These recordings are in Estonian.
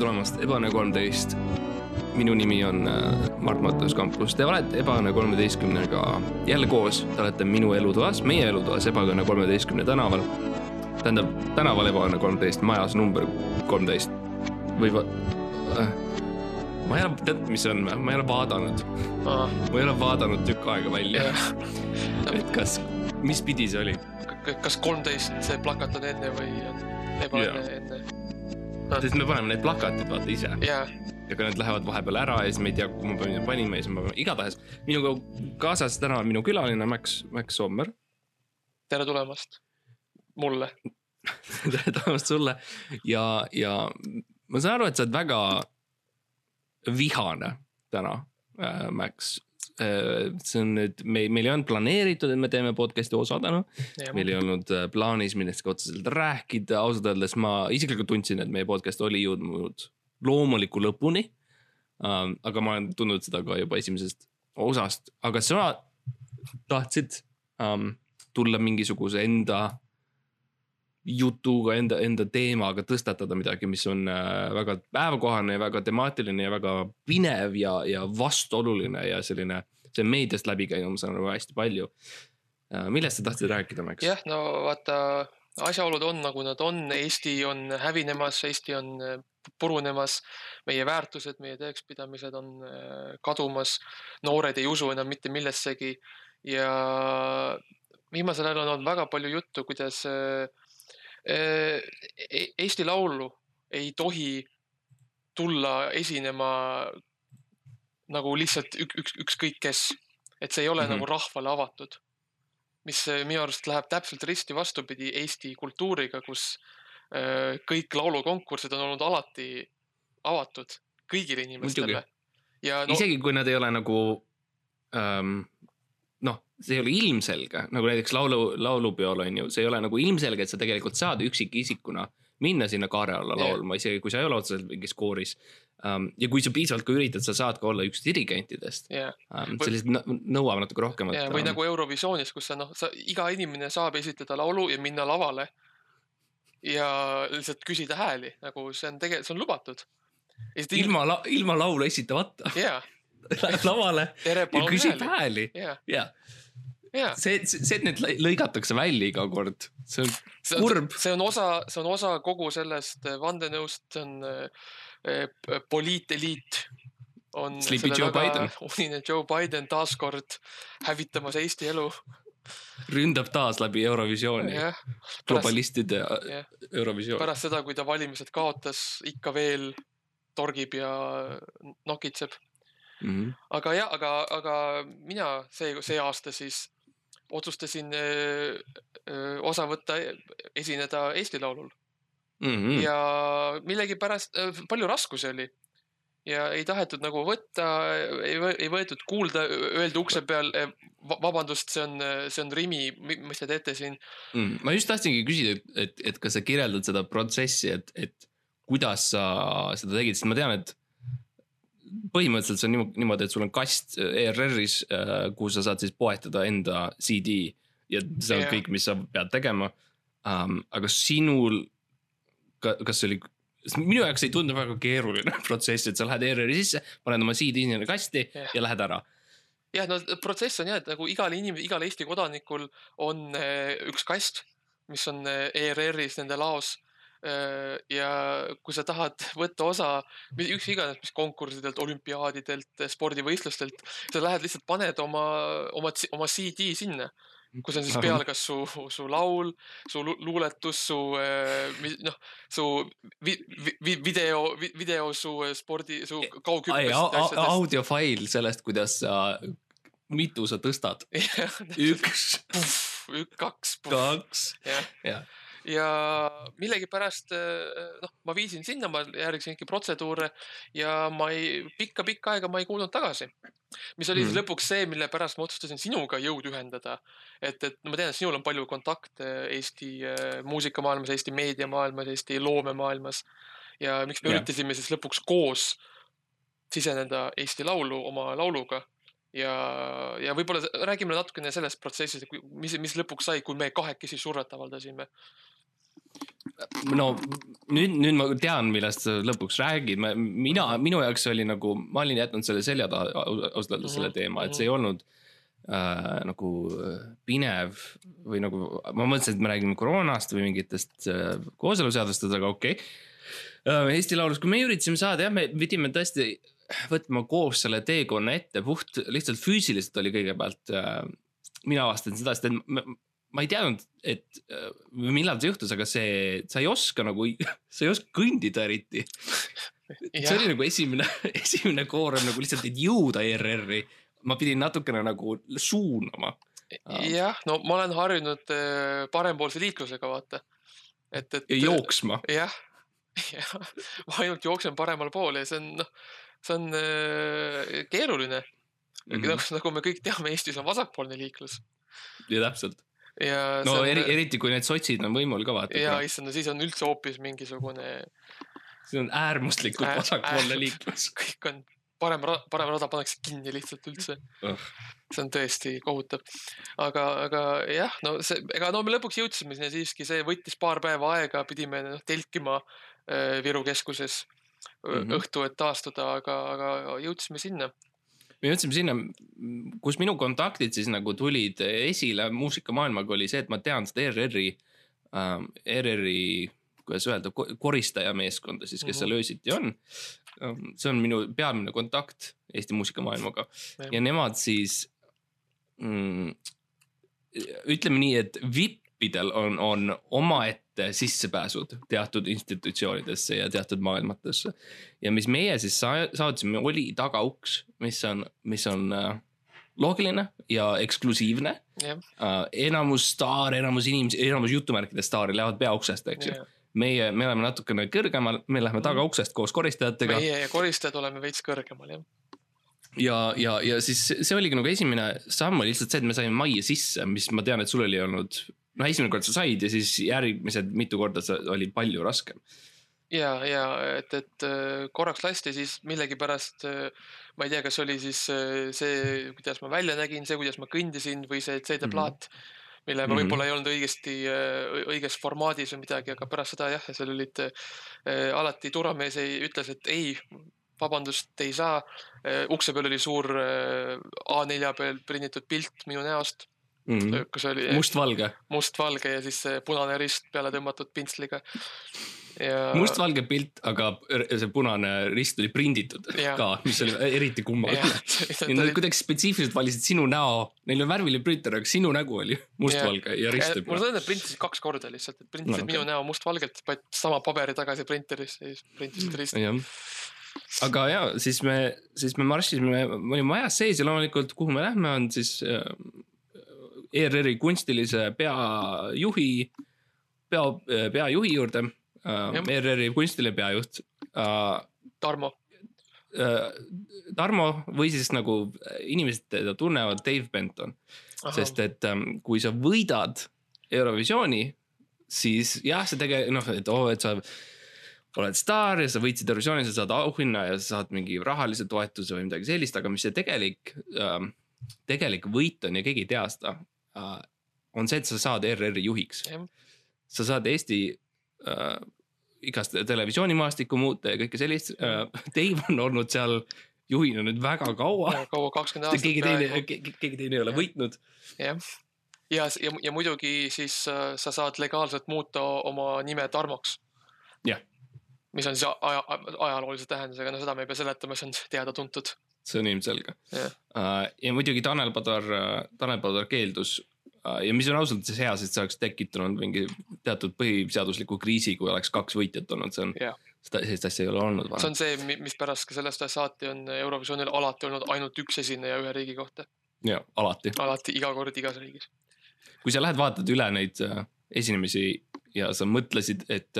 tulemast, Ebaõnne kolmteist. minu nimi on äh, Mart Mattias Kampus, te olete Ebaõnne kolmeteistkümnega jälle koos, te olete minu elutoas, meie elutoas Ebaõnne kolmeteistkümne tänaval. tähendab, tänaval Ebaõnne kolmteist, majas number kolmteist või va- äh, ma ei ole, tead, mis see on, ma ei ole vaadanud, Aa, ma ei ole vaadanud tükk aega välja, et kas, mis pidi see oli? Kas kolmteist see plakat on enne või on ebaõnne? Sest me paneme need plakatid vaata ise jaa, ja kui need lähevad vahepeal ära ja siis me ei tea, kuhu me panime- panime ja siis me peame, igatahes minuga kaasas täna on minu külaline Max, Max Sommer. tere tulemast mulle. tere tulemast sulle ja, ja ma saan aru, et sa oled väga vihane täna äh,, Max. See on nüüd, me, meil ei olnud planeeritud, et me teeme podcast'i osa täna. meil ei olnud äh, plaanis millestki otseselt rääkida, ausalt öeldes ma isiklikult tundsin, et meie podcast oli jõudnud loomuliku lõpuni um,. aga ma olen tundnud seda ka juba esimesest osast, aga sa tahtsid um, tulla mingisuguse enda jutuga, enda, enda teemaga tõstatada midagi, mis on äh, väga päevakohane ja väga temaatiline ja väga pinev ja, ja vastuoluline ja selline, see on meediast läbi käinud, ma saan aru hästi palju uh,. millest sa tahtsid rääkida, Max? jah, no vaata, asjaolud on nagu nad on, Eesti on hävinemas, Eesti on äh, purunemas, meie väärtused, meie tõekspidamised on äh, kadumas, noored ei usu enam mitte millessegi ja viimasel ajal on olnud väga palju juttu, kuidas äh, äh, Eesti Laulu ei tohi tulla esinema nagu lihtsalt ük, üks, ükskõik kes, et see ei ole mm. -hmm. nagu rahvale avatud mis äh, minu arust läheb täpselt risti vastupidi Eesti kultuuriga, kus äh, kõik laulukonkursid on olnud alati avatud kõigile inimestele. ja no, isegi kui nad ei ole nagu ähm, noh, see ei ole ilmselge, nagu näiteks laulu, laulupeol on ju, see ei ole nagu ilmselge, et sa tegelikult saad üksikisikuna minna sinna kaare alla Jah. laulma, isegi kui sa ei ole otseselt mingis kooris um,. ja kui sa piisavalt ka üritad, sa saad ka olla üks dirigentidest ja, um,, Või- see lihtsalt nõ- nõuab natuke rohkemat. ja või nagu Eurovisioonis, kus sa noh, sa iga inimene saab esitada laulu ja minna lavale ja lihtsalt küsida hääli, nagu see on tegelikult, see on lubatud. ilma, ilma laulu esitamata jaa, lähed lavale tere, ja küsib hääli. ja see, see, et need lõi- lõigatakse välja iga kord, see on see on, kurb. see on osa, see on osa kogu sellest äh, vandenõust, see on äh, poliiteliit on Sleepy selle Joe taga, Biden. unine Joe Biden taaskord hävitamas Eesti elu. ründab taas läbi Eurovisiooni, pärast, globalistide jah. Eurovisioon. pärast seda, kui ta valimised kaotas, ikka veel torgib ja nokitseb. Mm -hmm. aga jah, aga, aga mina see, see aasta siis otsustasin öö, öö, osa võtta, esineda Eesti Laulul Mm -hmm. ja millegipärast palju raskusi oli ja ei tahetud nagu võtta, ei, võetud kuulda, öeldi ukse peal, vabandust, see on, see on Rimi, mis te teete siin. mm.. ma just tahtsingi küsida, et, et, et kas sa kirjeldad seda protsessi, et, et kuidas sa seda tegid, sest ma tean, et põhimõtteliselt see on niimoodi, et sul on kast ERR-is, kuhu sa saad siis poetada enda CD ja see on Jah. kõik, mis sa pead tegema um,. aga sinul, kas see oli, minu jaoks ei tundu väga keeruline protsess, et sa lähed ERR-i sisse, paned oma CD sinna kasti Jah. ja lähed ära. jah, no protsess on jah, et nagu igal inimesel, igal Eesti kodanikul on äh, üks kast, mis on äh, ERR-is nende laos. Ja kui sa tahad võtta osa, üks iganes, mis konkurssidelt, olümpiaadidelt, spordivõistlustelt, sa lähed lihtsalt paned oma, oma, oma CD sinna kus on siis peal kas su, su laul, su lu- luuletus, su äh, noh, su vi, vi, video, video su äh, spordi, su ai, kaugküttest au- au- audiofail sellest, kuidas sa, mitu sa tõstad. üks, üks, kaks, kaks, jah. Ja millegipärast äh, noh, ma viisin sinna, ma järgisin ikka protseduure ja ma ei, pikka-pikka aega ma ei kuulnud tagasi. mis oli siis Mhm. lõpuks see, mille pärast ma otsustasin sinuga jõud ühendada. et, et no ma tean, et sinul on palju kontakte Eesti äh, muusikamaailmas, Eesti meediamaailmas, Eesti loomemaailmas. ja miks me Jah. üritasime siis lõpuks koos siseneda Eesti Laulu oma lauluga ja, ja võib-olla räägime natukene sellest protsessist, mis, mis lõpuks sai, kui me kahekesi survet avaldasime. no nüüd, nüüd ma tean, millest sa lõpuks räägid, mina, minu jaoks oli nagu, ma olin jätnud selle selja taha ausalt öeldes selle mhm, teema, et see ei mhm. olnud äh, nagu äh, pinev või nagu, ma mõtlesin, et me räägime koroonast või mingitest äh, kooseluseadustest, aga okei okay. äh,. Eesti Laulus, kui me üritasime saada jah, me pidime tõesti võtma koos selle teekonna ette, puht lihtsalt füüsiliselt oli kõigepealt äh,. mina avastasin seda, sest et ma ei teadnud, et millal see juhtus, aga see, sa ei oska nagu, sa ei oska kõndida eriti. see oli nagu esimene, esimene koorem nagu lihtsalt, et jõuda ERR-i. ma pidin natukene nagu suunama. jah, no ma olen harjunud äh, parempoolse liiklusega, vaata. et, et. jooksma. jah, jah, ma ainult jooksen paremale poole ja see on, noh, see on äh, keeruline mm. -hmm. Nagu, nagu me kõik teame, Eestis on vasakpoolne liiklus. ja täpselt ja. no on, eri, eriti kui need sotsid on võimul ka vaata. ja issand, no siis on üldse hoopis mingisugune. see on äärmuslikult Äär, vasakpoolne liiklus. kõik on parem, parem rada pannakse kinni lihtsalt üldse oh.. see on tõesti kohutav. aga, aga jah, no see, ega no me lõpuks jõudsime sinna siiski, see võttis paar päeva aega, pidime noh telkima äh, Viru keskuses mm -hmm. õhtu, et taastuda, aga, aga jõudsime sinna me jõudsime sinna, kus minu kontaktid siis nagu tulid esile muusikamaailmaga oli see, et ma tean seda ERR-i äh,, ERR-i, kuidas öelda, koristaja meeskonda siis, kes mm -hmm. seal öösiti on. Ähm, see on minu peamine kontakt Eesti muusikamaailmaga ja, nemad siis mm, ütleme nii, et vippidel on, on omaette ette sissepääsud teatud institutsioonidesse ja teatud maailmatesse. ja mis meie siis sa saatsime, oli tagauks, mis on, mis on äh, loogiline ja eksklusiivne yeah.. Uh, enamus staar, enamus inimesi, enamus jutumärkide staari lähevad peauksest, eks ju yeah. meie, me oleme natukene kõrgemal, me läheme tagauksest koos koristajatega. meie ja koristajad oleme veits kõrgemal, jah ja, ja, ja siis see oligi nagu esimene samm oli lihtsalt see, et me saime majja sisse, mis ma tean, et sul oli olnud no esimene kord sa said ja siis järgmised mitu korda sa, oli palju raskem. ja, ja et, et äh, korraks lasti, siis millegipärast äh, ma ei tea, kas oli siis äh, see, kuidas ma välja nägin, see, kuidas ma kõndisin või see CD-plaat mm. -hmm mille ma võib-olla ei olnud õigesti, õiges formaadis või midagi, aga pärast seda jah, seal olid alati turvamees ei, ütles, et ei, vabandust, ei saa. ukse peal oli suur A4 peal prinditud pilt minu näost mm. -hmm. kus oli. mustvalge. mustvalge ja siis see punane rist peale tõmmatud pintsliga. Ja... mustvalge pilt, aga see punane rist oli prinditud ja. ka, mis oli eriti kummaline. Nad kuidagi spetsiifiliselt valisid sinu näo, neil on värviline printer, aga sinu nägu oli mustvalge ja, ja rist oli. mul on õnne, et printisid kaks korda lihtsalt, et printisid no, okay. minu näo mustvalgelt, panid sama paberi tagasi printerisse ja siis printisid risti aga ja siis me, siis me marssisime, me olime majas sees ja loomulikult, kuhu me lähme, on siis äh, ERR-i kunstilise peajuhi, pea, peajuhi juurde. Äh, ERR-i kunstiline peajuht. Äh, Tarmo. Äh, Tarmo või siis nagu inimesed teda tunnevad, Dave Benton. sest et ähm, kui sa võidad Eurovisiooni, siis jah, see tegelikult noh, et oo oh,, et sa oled staar ja sa võitsid Eurovisiooni, sa saad auhinna ja sa saad mingi rahalise toetuse või midagi sellist, aga mis see tegelik ähm,, tegelik võit on ja keegi ei tea seda, Äh, on see, et sa saad ERR-i juhiks. sa saad Eesti äh, igast televisioonimaastikku muuta ja kõike sellist äh,. Dave on olnud seal juhina nüüd väga kaua. kaua, kakskümmend aastat. keegi teine, keegi teine ei ole ja. võitnud. jah, ja, ja, ja, ja muidugi siis äh, sa saad legaalselt muuta oma nime Tarmoks. jah. mis on siis aja, ajaloolise tähendusega, no seda me ei pea seletama, see on teada-tuntud see on ilmselge yeah.. Uh, ja muidugi Tanel Padar uh,, Tanel Padar keeldus uh, ja mis on ausalt öeldes hea, sest see oleks tekitanud mingi teatud põhiseadusliku kriisi, kui oleks kaks võitjat olnud, see on yeah., seda, sellist asja ei ole olnud varem. see on see, mispärast ka sellest ajast saati on Eurovisioonil alati olnud ainult üks esineja ühe riigi kohta. ja, alati. alati, iga kord igas riigis. kui sa lähed vaatad üle neid esinemisi ja sa mõtlesid, et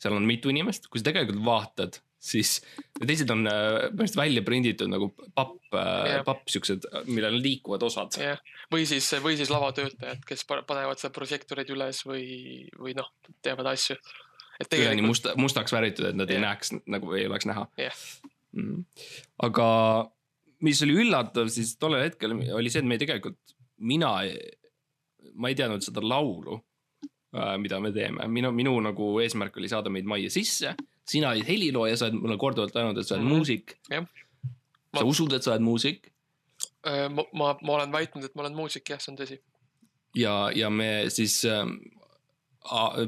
seal on mitu inimest, kui sa tegelikult vaatad siis teised on äh, põhimõtteliselt välja prinditud nagu papp yeah., papp siuksed, millel on liikuvad osad. yeah., või siis, või siis lavatöötajad, kes panevad seal prožektoreid üles või, või noh, teevad asju. Tegelikult... üleni musta, mustaks värvitud, et nad yeah. ei näeks nagu ei oleks näha yeah.. Mm. aga mis oli üllatav siis tollel hetkel oli see, et me tegelikult, mina, ma ei teadnud seda laulu uh, mida me teeme, minu, minu nagu eesmärk oli saada meid majja sisse. Sina olid helilooja, sa oled mulle korduvalt öelnud, et sa oled mm -hmm. muusik. sa ma... usud, et sa oled muusik? ma, ma, ma olen väitnud, et ma olen muusik, jah, see on tõsi. ja, ja me siis äh,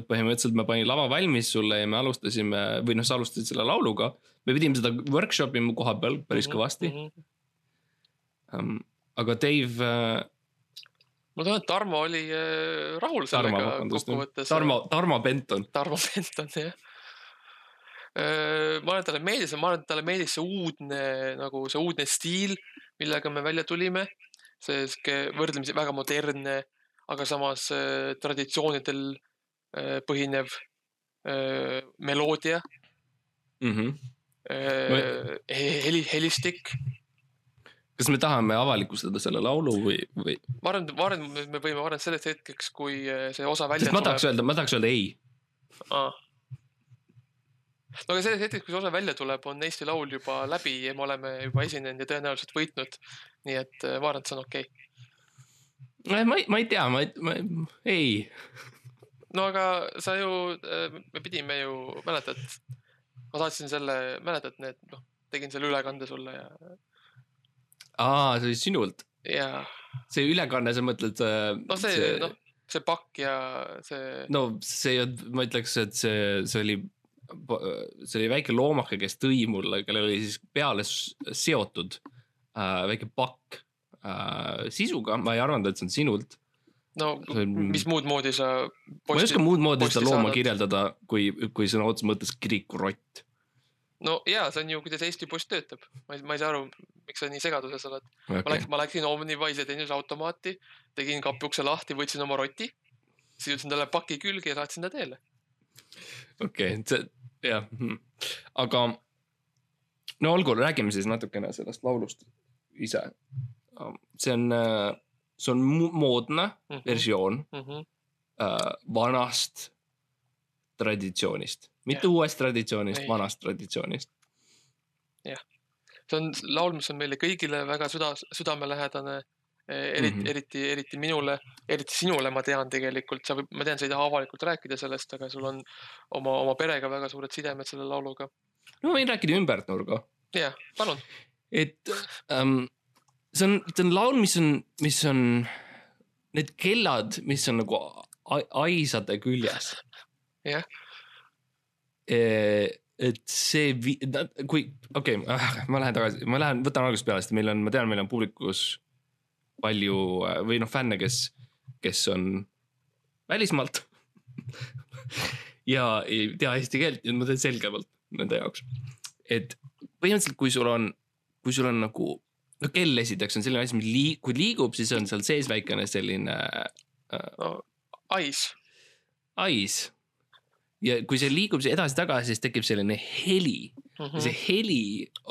põhimõtteliselt ma panin lava valmis sulle ja me alustasime või noh, sa alustasid selle lauluga. me pidime seda workshop ima koha peal päris mm -hmm, kõvasti mm. -hmm. Um, aga Dave uh,. ma tunnen, et Tarmo oli uh, rahul sellega kokkuvõttes. Tarmo, Tarmo Benton. Tarmo Benton, jah. Ma arvan, et talle meeldis, ma arvan, et talle meeldis see uudne nagu see uudne stiil, millega me välja tulime. see võrdlemisi väga modernne, aga samas traditsioonidel põhinev meloodia mm. -hmm. heli, helistik. kas me tahame avalikustada selle laulu või, või? ma arvan, ma arvan, me võime, ma arvan, selleks hetkeks, kui see osa välja tuleb. ma tahaks öelda, ma tahaks öelda ei ah.. No aga selleks hetkeks, kui see osa välja tuleb, on Eesti Laul juba läbi ja me oleme juba esinenud ja tõenäoliselt võitnud. nii et ma arvan, et see on okei okay.. ma ei, ma ei tea, ma ei, ma ei no aga sa ju, äh, me pidime ju, mäletad, ma saatsin selle, mäletad need, noh, tegin selle ülekande sulle ja. aa, see oli sinult? jaa. see ülekanne, sa mõtled? Äh, no see, see..., noh, see pakk ja see. no see, ma ütleks, et see, see oli, see oli väike loomake, kes tõi mulle, kellel oli siis peale seotud äh, väike pakk äh, sisuga, ma ei arvanud, et see on sinult no mis muud moodi sa. ma ei oska muud moodi seda looma saadad. kirjeldada, kui, kui sõna otseses mõttes kirikurott. no ja see on ju, kuidas Eesti Post töötab, ma ei, ma ei saa aru, miks sa nii segaduses oled okay.. ma läksin, ma läksin Omnivise teenindusautomaati, tegin kapi ukse lahti, võtsin oma roti, sisutasin talle paki külge ja saatsin ta teele. okei okay,, see jah, hmm. aga no olgu, räägime siis natukene sellest laulust ise. see on äh, see on moodne mm -hmm. versioon mm -hmm. vanast traditsioonist, mitte yeah. uuest traditsioonist, vanast traditsioonist. jah, see on laul, mis on meile kõigile väga süda, südamelähedane eriti mm, -hmm. eriti, eriti minule, eriti sinule, ma tean tegelikult, sa, ma tean, sa ei taha avalikult rääkida sellest, aga sul on oma, oma perega väga suured sidemed selle lauluga. no ma võin rääkida ümbernurga. jah, palun. et ähm, see on, see on laul, mis on, mis on need kellad, mis on nagu aisade küljes. jah. et see, kui, okei okay,, ah, ma lähen tagasi, ma lähen, võtan algusest peale, sest meil on, ma tean, meil on publikus palju või noh, fänne, kes, kes on välismaalt ja ei tea eesti keelt ja ma teen selgemalt nende jaoks. et põhimõtteliselt, kui sul on, kui sul on nagu no kell esiteks on selline asi, mis liig-, kui liigub, siis on seal sees väikene selline äh, no,. ais. ais. ja kui see liigub edasi-tagasi, siis tekib selline heli mm. -hmm. see heli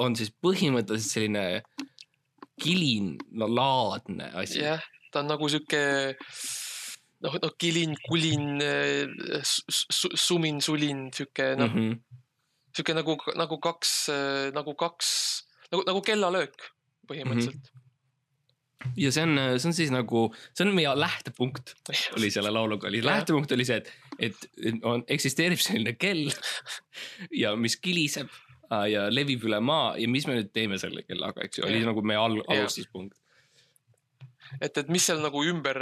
on siis põhimõtteliselt selline kilin, no laadne asi. jah yeah,, ta on nagu sihuke noh, noh kilin, kulin su,, sumin, sulin, sihuke noh mm -hmm., sihuke nagu, nagu kaks, nagu kaks, nagu, nagu kellalöök põhimõtteliselt mm. -hmm. ja see on, see on siis nagu, see on meie lähtepunkt oli selle lauluga oli, lähtepunkt oli see, et, et on, eksisteerib selline kell ja mis kiliseb ja levib üle maa ja mis me nüüd teeme selle kellaga, eks ju, oli nagu meie al-, alustuspunkt et, et mis seal nagu ümber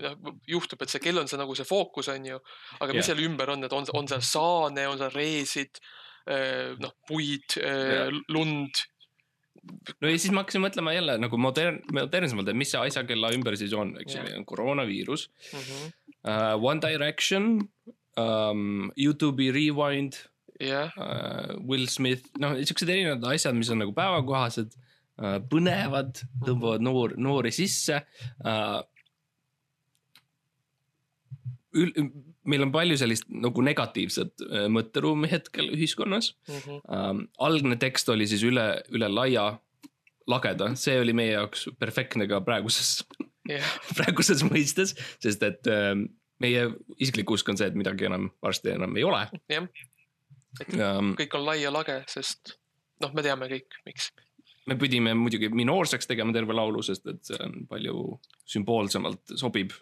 noh juhtub, et see kell on see nagu see fookus on ju, aga mis yeah. seal ümber on, et on, on seal saane, on seal reesid, äh, noh puid, äh, lund no ja siis ma hakkasin mõtlema jälle nagu modern, modernsemalt, et mis see asja kella ümber siis on, eks ju yeah., koroonaviirus mm. -hmm. Uh, One Direction um,, Youtube'i Rewind yeah.. Uh, Will Smith, noh, siuksed erinevad asjad, mis on nagu päevakohased uh,, põnevad, tõmbavad noor, noori sisse uh, ül-, meil on palju sellist nagu negatiivset äh, mõtteruumi hetkel ühiskonnas mm. -hmm. Algne tekst oli siis üle, üle laia lageda, see oli meie jaoks perfektne ka praeguses yeah. praeguses mõistes, sest et meie isiklik usk on see, et midagi enam varsti enam ei ole. jah, et um, kõik on lai ja lage, sest noh, me teame kõik, miks. me pidime muidugi minoorseks tegema terve laulu, sest et see on palju sümboolsemalt sobib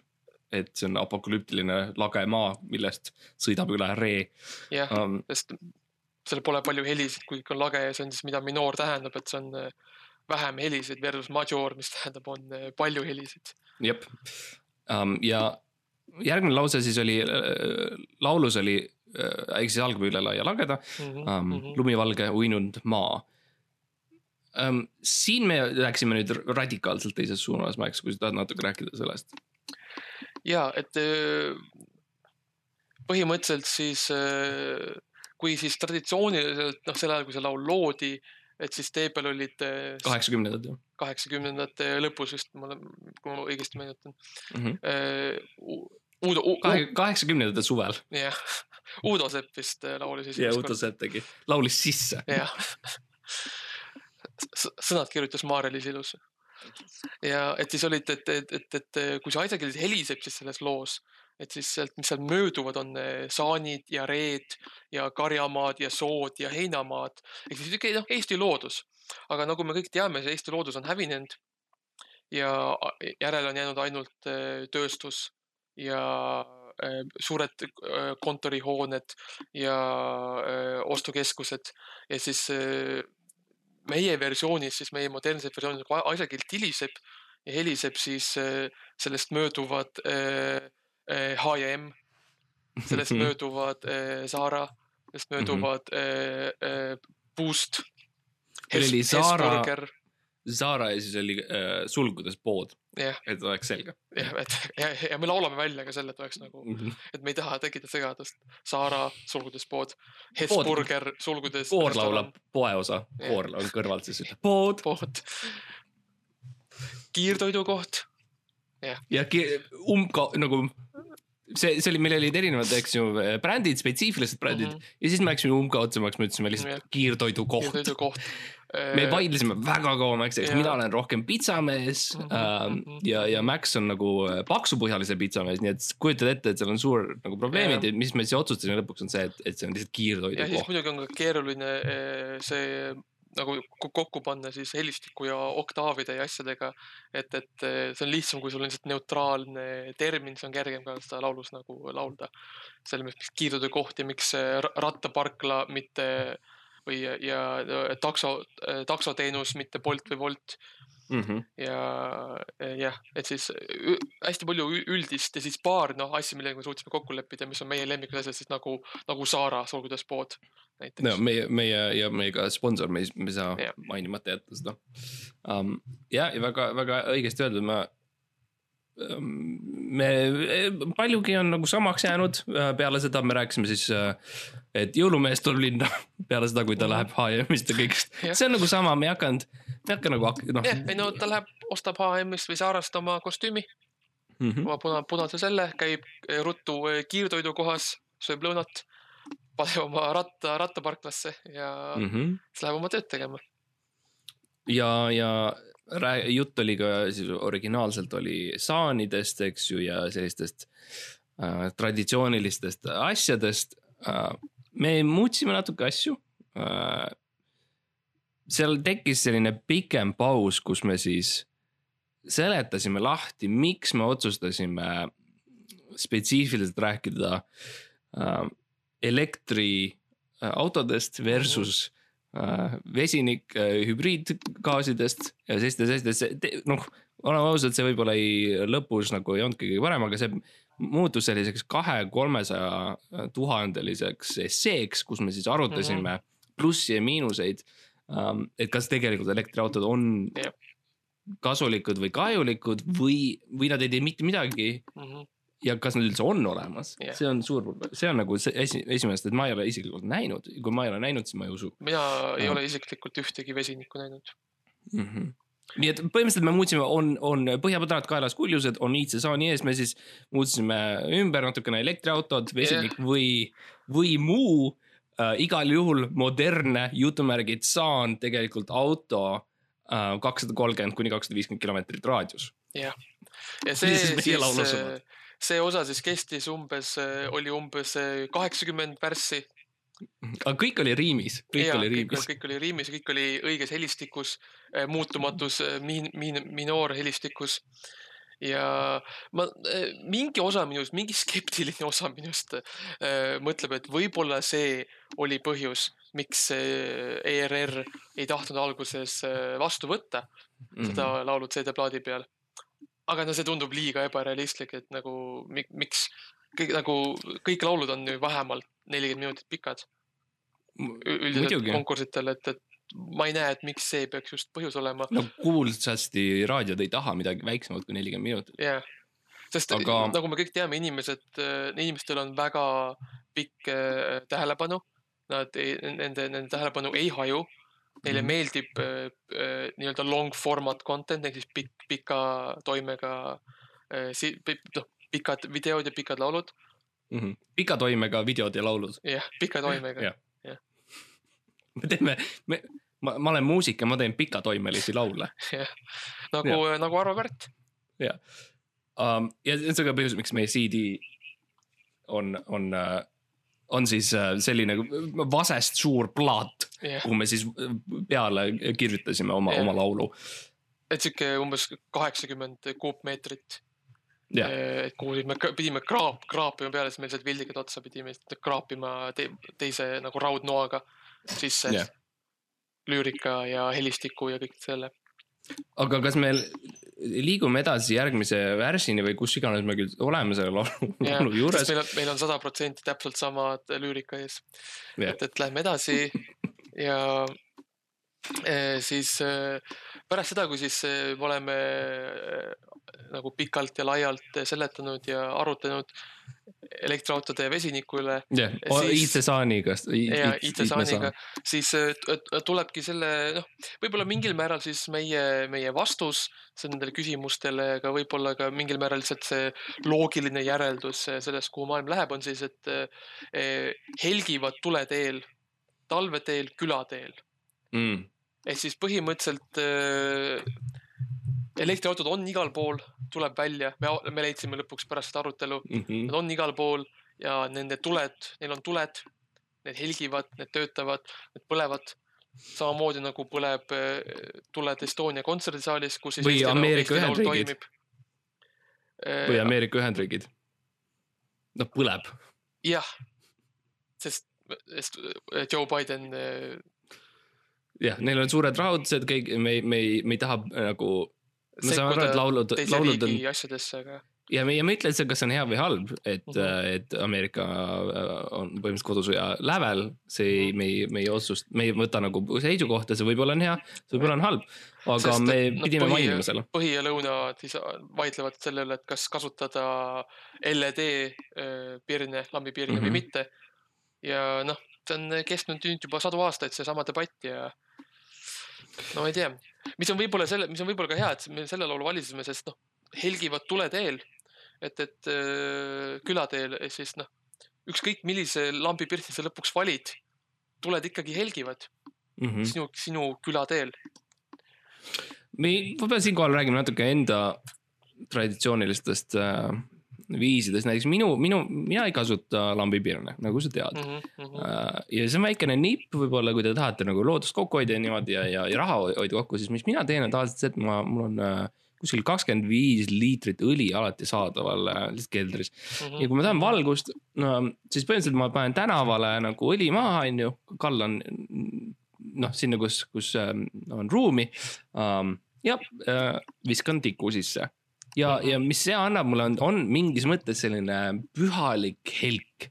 et see on apokalüptiline lage maa, millest sõidab üle ree. jah um,, sest seal pole palju helisid, kui ikka on lage ja see on siis, mida minoor tähendab, et see on äh, vähem helisid versus major, mis tähendab, on äh, palju helisid. jep um,, ja järgmine lause siis oli, äh, laulus oli äh,, ehk siis algab üle laia lageda mm, -hmm, um, mm -hmm. lumivalge uinunud maa um,. siin me läksime nüüd radikaalselt teises suunas, Max, kui sa tahad natuke rääkida sellest. ja, et põhimõtteliselt siis kui siis traditsiooniliselt noh, sel ajal, kui see laul loodi, et siis tee peal olid. kaheksakümnendad jah. kaheksakümnendate lõpus vist, ma olen, kui ma õigesti meenutan mm. -hmm. Uudo U. kaheksakümnendate suvel. jah, Uudo Sepp vist äh, laulis esimest korda. jah, Uudo Sepp tegi, laulis sisse. jah sõnad kirjutas Maarja-Liis Ilus. ja et siis olid, et, et, et, et kui see asja keeles heliseb siis selles loos et siis sealt, mis seal mööduvad, on eh, saanid ja reed ja karjamaad ja sood ja heinamaad. ehk siis ikka noh, Eesti loodus. aga nagu me kõik teame, see Eesti loodus on hävinenud. ja järele on jäänud ainult eh, tööstus ja eh, suured kontorihooned ja ostukeskused. Ja siis meie versioonis, siis meie modernses versioonis, kui asjakilt hiliseb ja heliseb, siis sellest mööduvad H ja M, sellest mööduvad Zara, sellest mööduvad Boost. oli Zara, ja siis oli äh, sulgudes pood yeah., et oleks selge. jah, et ja, ja me laulame välja ka selle, et oleks nagu mm, -hmm. et me ei taha tekitada segadust. Zara sulgudes pood, Hesburger sulgudes. koor laulab poeosa, koor on kõrvalt siis ütleb pood. pood. kiirtoidukoht. ja, ja umka nagu see, see oli, meil olid erinevad, eks ju, brändid, spetsiifilised brändid mm -hmm. ja siis me läksime umbkaudsemaks, me ütlesime lihtsalt yeah. kiirtoidukoht kiirtoidukoht. me vaidlesime väga kaua Maxiga, mina olen rohkem pitsamees mm -hmm. äh, ja, ja Max on nagu äh, paksupõhjalise pitsamees, nii et kujutad ette, et seal on suur nagu probleemid yeah. ja mis me siis otsustasime lõpuks on see, et, et see on lihtsalt kiirtoidukoht. ja siis muidugi on ka keeruline äh, see nagu kokku panna siis helistiku ja oktaavide ja asjadega. et, et eh, see on lihtsam, kui sul on lihtsalt neutraalne termin, see on kergem ka seda laulus nagu laulda. selles mõttes, miks kiirtee koht ja miks rattaparkla, mitte või, ja, ja takso, taksoteenus, mitte Bolt või Wolt mm. -hmm. ja jah, et siis hästi palju üldist ja siis paar noh asja, millega me suutsime kokku leppida, mis on meie lemmikud asjad siis nagu, nagu Saara sulgudes pood näiteks. no meie, meie ja meie ka sponsor, me ei, saa ja. mainimata jätta seda um,. ja, ja väga, väga õigesti öeldud, ma me, paljugi on nagu samaks jäänud, äh, peale seda me rääkisime siis, äh, et jõulumees tuleb linna peale seda, kui ta läheb HM-ist ja kõigest. see on nagu sama, me ei hakanud, me ei hakka nagu noh. jah, ei no ta läheb, ostab HM-ist või Saarast oma kostüümi mm. -hmm. oma puna, punase selle, käib ruttu kiirtoidukohas, sööb lõunat paneb oma ratta rattaparklasse ja mm -hmm. siis läheb oma tööd tegema. ja, ja jutt oli ka siis originaalselt oli saanidest, eks ju, ja sellistest äh, traditsioonilistest asjadest äh,. me muutsime natuke asju äh,. seal tekkis selline pikem paus, kus me siis seletasime lahti, miks me otsustasime spetsiifiliselt rääkida äh, elektriautodest versus äh, vesinik äh, hübriidgaasidest ja selliste, selliste, noh, oleme ausad, see võib-olla ei, lõpus nagu ei olnud kõige parem, aga see muutus selliseks kahe-kolmesaja tuhandeliseks esseeks, kus me siis arutasime mm -hmm. plussi ja miinuseid um,. et kas tegelikult elektriautod on kasulikud või kahjulikud või, või nad ei tee mitte midagi mm. -hmm ja kas nad üldse on olemas yeah., see on suur probleem, see on nagu see esi, esimest, et ma ei ole isiklikult näinud, kui ma ei ole näinud, siis ma ei usu. mina ei ja. ole isiklikult ühtegi vesinikku näinud mm. -hmm nii et põhimõtteliselt me muutsime, on, on põhjapadrad kaelas kuljused, on IC-saani ees, me siis muutsime ümber natukene elektriautod, vesinik yeah. või, või muu äh,. igal juhul modernne jutumärgid saan tegelikult auto äh, kakssada kolmkümmend kuni kakssada viiskümmend kilomeetrit raadius. jah, ja see siis, siis see osa siis kestis umbes, oli umbes eh, kaheksakümmend värssi. aga kõik oli riimis, kõik ja, oli riimis. kõik oli riimis, kõik oli õiges helistikus, eh, muutumatus, eh, min-, min-, minoorhelistikus. ja ma, mingi osa minust, mingi skeptiline osa minust äh, mõtleb, et võib-olla see oli põhjus, miks ERR ei tahtnud alguses vastu võtta mm -hmm. seda mhm. laulu CD-plaadi peal. Aga no see tundub liiga ebarealistlik, et nagu miks kõik nagu kõik laulud on ju vähemalt nelikümmend minutit pikad. üldiselt konkursitel, et, et ma ei näe, et miks see peaks just põhjus olema. no kuulsasti raadiod ei taha midagi väiksemat kui nelikümmend minutit. yeah., sest Aga... nagu me kõik teame, inimesed, inimestel on väga pikk äh, tähelepanu. Nad ei, nende, nende tähelepanu ei haju. Neile mm. meeldib äh, äh, nii-öelda long format content ehk siis pikk, pika toimega äh, si, noh, pikad videod ja pikad laulud mm. -hmm. pika toimega videod ja laulud. jah, pika toimega ja. ja. me teeme, me, ma, ma olen muusik ja ma teen pikatoimelisi laule. jah, nagu, nagu Arvo Pärt. jah um,, ja see on ka põhjus, miks meie CD on, on uh, on siis äh, selline vasest suur plaat yeah., kuhu me siis äh, peale kirjutasime oma yeah., oma laulu. et sihuke umbes kaheksakümmend kuupmeetrit yeah.. et kuhu me pidime kraap, kraapima peale, siis meil said vildigad otsa, pidime kraapima te, teise nagu raudnoaga sisse yeah. lüürika ja helistiku ja kõik selle. aga kas meil liigume edasi järgmise värsini või kus iganes me küll oleme selle laulu, laulu juures. meil on, meil on sada protsenti täpselt samad lüürika ees. et, et lähme edasi ja e, siis e, pärast seda, kui siis e, me oleme nagu pikalt ja laialt seletanud ja arutanud elektriautode ja vesiniku üle. jah, IT-saaniga. ja IT-saaniga, siis tulebki selle, noh, võib-olla mingil määral siis meie, meie vastus nendele küsimustele, aga võib-olla ka mingil määral lihtsalt see loogiline järeldus sellest, kuhu maailm läheb, on siis, et eh, helgivad tuleteel, talveteel, külateel mm.. ehk siis põhimõtteliselt eh, elektriautod on igal pool, tuleb välja, me, me leidsime lõpuks pärast seda arutelu mm, -hmm. nad on igal pool ja nende tuled, neil on tuled, need helgivad, need töötavad, need põlevad. samamoodi nagu põleb eh, tuled Estonia kontserdisaalis, kus või Ameerika Ühendriigid. või Ameerika Ühendriigid. noh, põleb. jah, sest, sest Joe Biden eh, jah, neil on suured rahutused, kõik, me me ei, me ei taha nagu ma saan aru, et laulud, laulud on. asjadesse, aga. ja me, ja ma ei ütle, see, kas see on hea või halb, et mm, -hmm. et Ameerika äh, on põhimõtteliselt kodusõja lävel, see ei -hmm. me ei, me ei otsust-, me ei võta nagu seisukohta, see võib-olla on hea, see võib-olla on halb. aga Sest, me pidime no, mainima selle. põhi ja lõuna siis vaidlevad selle üle, et kas kasutada LED äh, pirne, lambipirne mm -hmm. või mhm. mitte. Ja noh, see on kestnud nüüd juba sadu aastaid, seesama debatt ja no ma ei tea mis on võib-olla selle, mis on võib-olla ka hea, et me selle laulu valisime, sest noh, helgivad tuleteel, et, et äh, külateel, siis noh, ükskõik millise lambipirti sa lõpuks valid, tuled ikkagi helgivad mm -hmm. sinu, sinu külateel. me, ma pean siinkohal räägima natuke enda traditsioonilistest äh, viisides, näiteks minu, minu, mina ei kasuta lambipirne, nagu sa tead mm. -hmm. ja see on väikene nipp võib-olla, kui te tahate nagu loodust kokku hoida ja niimoodi ja, ja, ja raha hoida kokku, siis mis mina teen, on tavaliselt see, et ma, mul on äh, kuskil kakskümmend viis liitrit õli alati saadaval äh, lihtsalt keldris mm. -hmm. ja kui ma tahan valgust, no siis põhimõtteliselt ma panen tänavale nagu õli maha, on ju, kallan noh, sinna, kus, kus äh, on ruumi um,. ja äh, viskan tiku sisse ja, ja mis see annab mulle, on, on mingis mõttes selline pühalik helk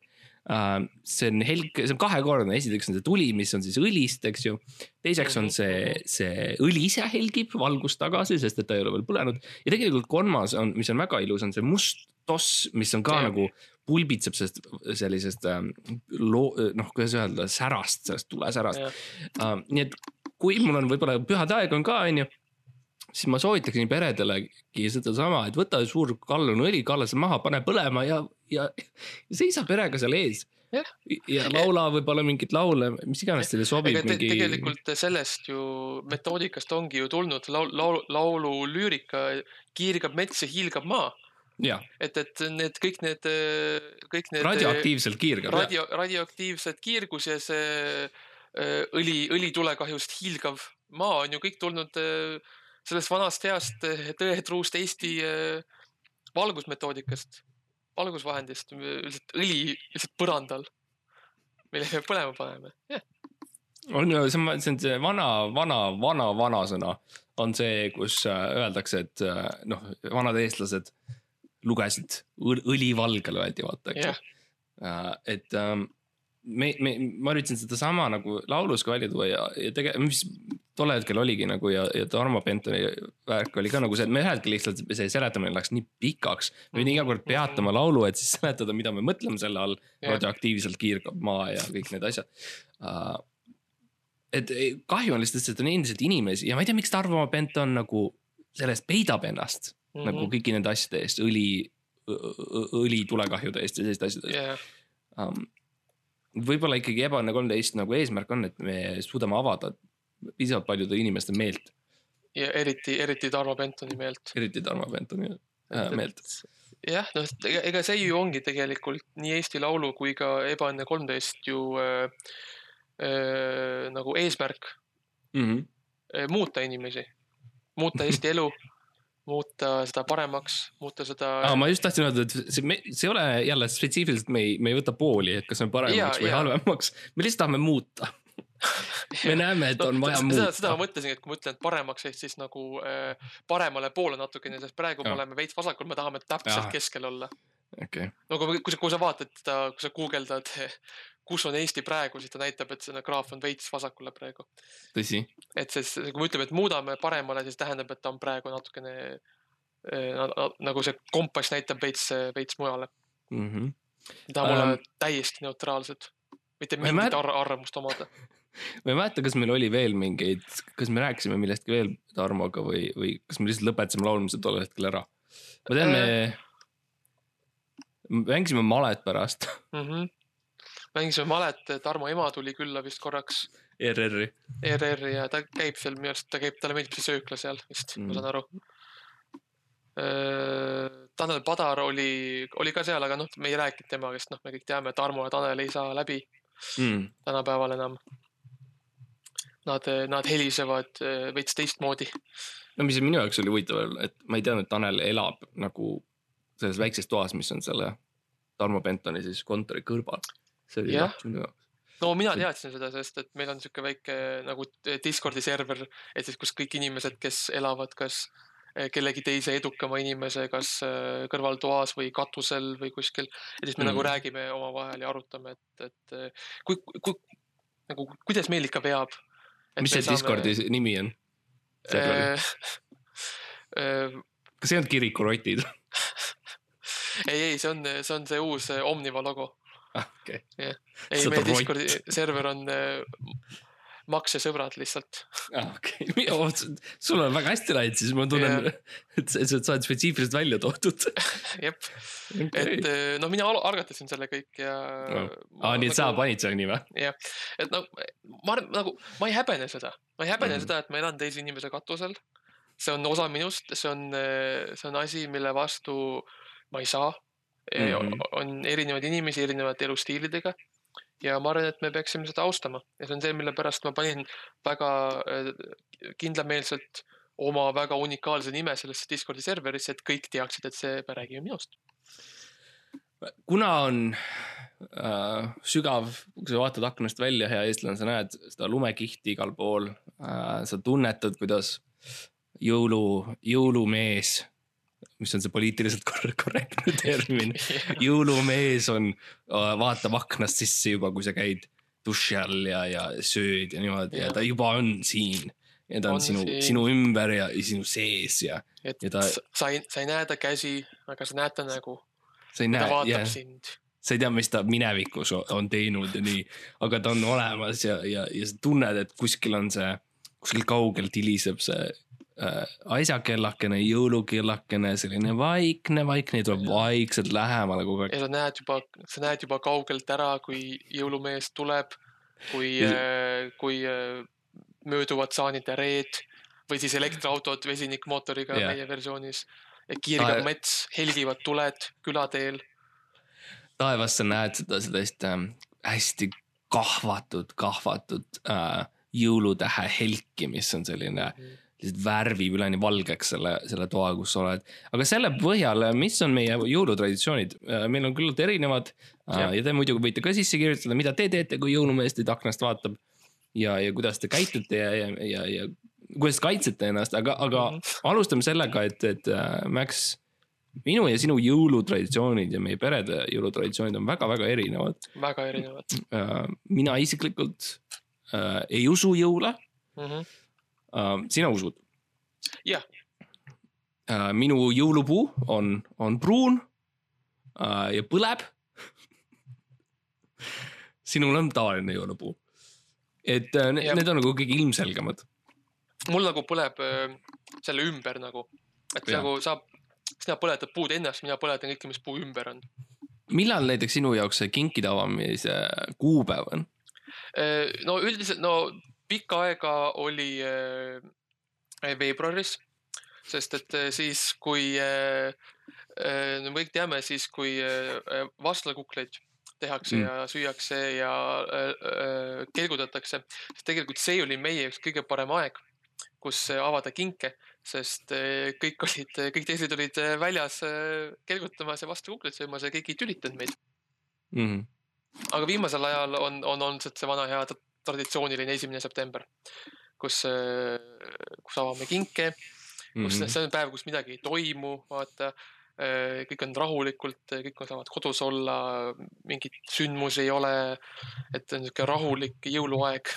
uh,. see on helk, see on kahekordne, esiteks on see tuli, mis on siis õlist, eks ju. teiseks on see, see õli ise helgib valgust tagasi, sest et ta ei ole veel põlenud. ja tegelikult kolmas on, mis on väga ilus, on see must toss, mis on ka ja. nagu pulbitseb sellest sellisest ähm, loo-, noh, kuidas öelda, särast, sellest tulesärast. Uh, nii et kui mul on võib-olla pühade aeg on ka, on ju siis ma soovitaksin peredelegi sedasama, et võta suur kallune õli, kalla see maha, pane põlema ja, ja, ja seisa perega seal ees. ja laula võib-olla mingeid laule, mis iganes teile sobib. Te, mingi... tegelikult sellest ju metoodikast ongi ju tulnud laul, laulu, laulu lüürika, kiirgab mets ja hiilgab maa. et, et need kõik need, kõik need. radioaktiivselt kiirgab. radio, radioaktiivsed kiirgus ja see õli, õlitulekahjust hiilgav maa on ju kõik tulnud äh, sellest vanast heast eh, tõetruust Eesti eh, valgusmetoodikast, valgusvahendist, lihtsalt õli lihtsalt põrandal, mille me põlema paneme, yeah. on ju, see on, see on see vana, vana, vana, vanasõna on see, kus äh, öeldakse, et äh, noh, vanad eestlased lugesid õlivalgel öeldi vaata, eks yeah.. Äh, et ähm, me, me, ma üritasin sedasama nagu laulus ka välja tuua ja, ja tegelikult, mis tol hetkel oligi nagu ja, ja Tarmo Bentoni värk oli ka nagu see, et me ühel hetkel lihtsalt see seletamine läks nii pikaks. me pidime iga kord peatama laulu, et siis seletada, mida me mõtleme selle all radioaktiivselt kiirgab maa ja kõik need asjad uh,. et kahju on lihtsalt, et on endiselt inimesi ja ma ei tea, miks Tarmo Benton nagu sellest peidab ennast mm -hmm. nagu kõigi nende asjade eest, õli, õli tulekahjude eest ja selliste asjade eest yeah.. Um, võib-olla ikkagi Ebaõnne kolmteist nagu eesmärk on, et me suudame avada piisavalt paljude inimeste meelt. ja eriti, eriti Tarmo Bentoni meelt. eriti Tarmo Bentoni äh, meelt. jah, noh, ega see ju ongi tegelikult nii Eesti Laulu kui ka Ebaõnne kolmteist ju äh, äh, nagu eesmärk mm. -hmm. muuta inimesi, muuta Eesti elu muuta seda paremaks, muuta seda. ma just tahtsin öelda, et see, see ei ole jälle spetsiifiliselt, me ei, me ei võta pooli, et kas on paremaks ja, või ja. halvemaks, me lihtsalt tahame muuta me näeme, et no, on vaja muuta. seda, seda ma mõtlesingi, et kui ma ütlen paremaks, ehk siis nagu äh, paremale poole natukene, sest praegu ja. me oleme veits vasakul, me tahame täpselt ja. keskel olla. Okay. no kui, kui sa, kui sa vaatad seda, kui sa guugeldad kus on Eesti praegu, siis ta näitab, et see graaf on veits vasakule praegu. tõsi. et siis, kui me ütleme, et muudame paremale, siis tähendab, et ta on praegu natukene äh, nagu see kompass näitab veits, veits mujale mm. -hmm. tahame um, olla täiesti neutraalsed, mitte mingit mät... ar arvamust omada ma ei mäleta, kas meil oli veel mingeid, kas me rääkisime millestki veel Tarmoga või, või kas me lihtsalt lõpetasime laulmise tol hetkel ära? ma tean, me äh... mängisime malet pärast mm. -hmm mängisime malet, Tarmo ema tuli külla vist korraks. ERR-i. ERR-i ja ta käib seal minu arust, ta käib, talle meeldib see söökla seal vist mm., ma saan aru. Tanel Padar oli, oli ka seal, aga noh, me ei rääkinud temaga, sest noh, me kõik teame, Tarmo ja Tanel ei saa läbi mm. tänapäeval enam. Nad, nad helisevad veits teistmoodi. no mis minu jaoks oli huvitav, et ma ei teadnud, et Tanel elab nagu selles väikses toas, mis on selle Tarmo Bentoni siis kontori kõrval see oli laps minu jaoks no mina teadsin seda, sest et meil on sihuke väike nagu Discordi server, et siis, kus kõik inimesed, kes elavad kas eh, kellegi teise edukama inimese, kas eh, kõrvaltoas või katusel või kuskil. ja siis me mm. nagu räägime omavahel ja arutame, et, et eh, kui, kui nagu, kuidas meil ikka veab. mis see saame... Discordi nimi on? kas see on kirikurotid ei, ei, see on, see on see uus Omniva logo okei. Ei, meie Discordi server on äh, maksesõbrad lihtsalt. Ah,. okei. Sul on väga hästi läinud, siis ma tunnen et sa, sa oled spetsiifiliselt välja toodud. Jep. Okay., et äh, no mina algatasin selle kõik ja no.. aa, nii et nagu, sa panid selle nime? jah, et no ma nagu, ma ei häbene seda, ma ei häbene mm. seda, et ma elan teise inimese katusel. see on osa minust, see on, äh, see on asi, mille vastu ma ei saa mm. -hmm. on erinevaid inimesi erinevate elustiilidega ja ma arvan, et me peaksime seda austama ja see on see, mille pärast ma panin väga äh, kindlameelselt oma väga unikaalse nime sellesse Discordi serverisse, et kõik teaksid, et see, me räägime minust. kuna on äh, sügav, kui sa vaatad aknast välja, hea eestlane, sa näed seda lumekihti igal pool äh,. sa tunnetad, kuidas jõulu, jõulumees mis on see poliitiliselt korrektne termin jõulumees on, vaatab aknast sisse juba, kui sa käid duši all ja, ja sööd ja niimoodi ja. ja ta juba on siin. ja ta on, on sinu, sinu ümber ja, ja sinu sees ja. et ja ta... sa ei, sa ei näe ta käsi, aga sa näed ta nägu. sa ei näe, sind sa ei tea, mis ta minevikus on teinud ja nii, aga ta on olemas ja, ja, ja sa tunned, et kuskil on see, kuskil kaugelt hiliseb see asjakellakene, jõulukellakene, selline vaikne, vaikne, tuleb vaikselt lähemale kogu aeg. ja sa näed juba, sa näed juba kaugelt ära, kui jõulumees tuleb, kui äh,, kui äh, mööduvad saanid ja reed või siis elektriautod vesinikmootoriga yeah. meie versioonis. kiirgab mets, helgivad tuled külateel. taevas sa näed seda sellist äh, hästi kahvatud, kahvatud äh, jõulutähe helki, mis on selline mm lihtsalt värvib üleni valgeks selle, selle toa, kus sa oled. aga selle põhjal, mis on meie jõulutraditsioonid, meil on küllalt erinevad ja, ja te muidugi võite ka sisse kirjutada, mida te teete, kui jõulumees teid aknast vaatab. ja, ja kuidas te käitute ja, ja, ja, ja kuidas kaitsete ennast, aga, aga mm -hmm. alustame sellega, et, et Max minu ja sinu jõulutraditsioonid ja meie perede jõulutraditsioonid on väga-väga erinevad. väga erinevad. Äh, mina isiklikult äh, ei usu jõule mm. -hmm. Äh, sina usud? jah. Äh, minu jõulupuu on, on pruun äh, ja põleb sinul on tavaline jõulupuu. et ja. need on nagu kõige ilmselgemad. mul nagu põleb selle ümber nagu, et ja. nagu saab sina põletad puud ennast, mina põletan kõike, mis puu ümber on. millal näiteks sinu jaoks see kinkide avamise kuupäev on? No üldiselt, no pikka aega oli äh, veebruaris, sest et äh, siis, kui me kõik teame, siis kui vastlakukleid tehakse mm. ja süüakse ja kelgutatakse, siis tegelikult see oli meie jaoks kõige parem aeg, kus avada kinke sest kõik olid, kõik teised olid väljas kelgutamas ja vastu kukleid söömas ja keegi ei tülitanud meid mm. -hmm. aga viimasel ajal on, on olnud see vana hea traditsiooniline esimene september, kus, kus avame kinke, kus mm -hmm. see on päev, kus midagi ei toimu, vaata kõik on rahulikult, kõik saavad kodus olla, mingit sündmusi ei ole. et on niisugune rahulik jõuluaeg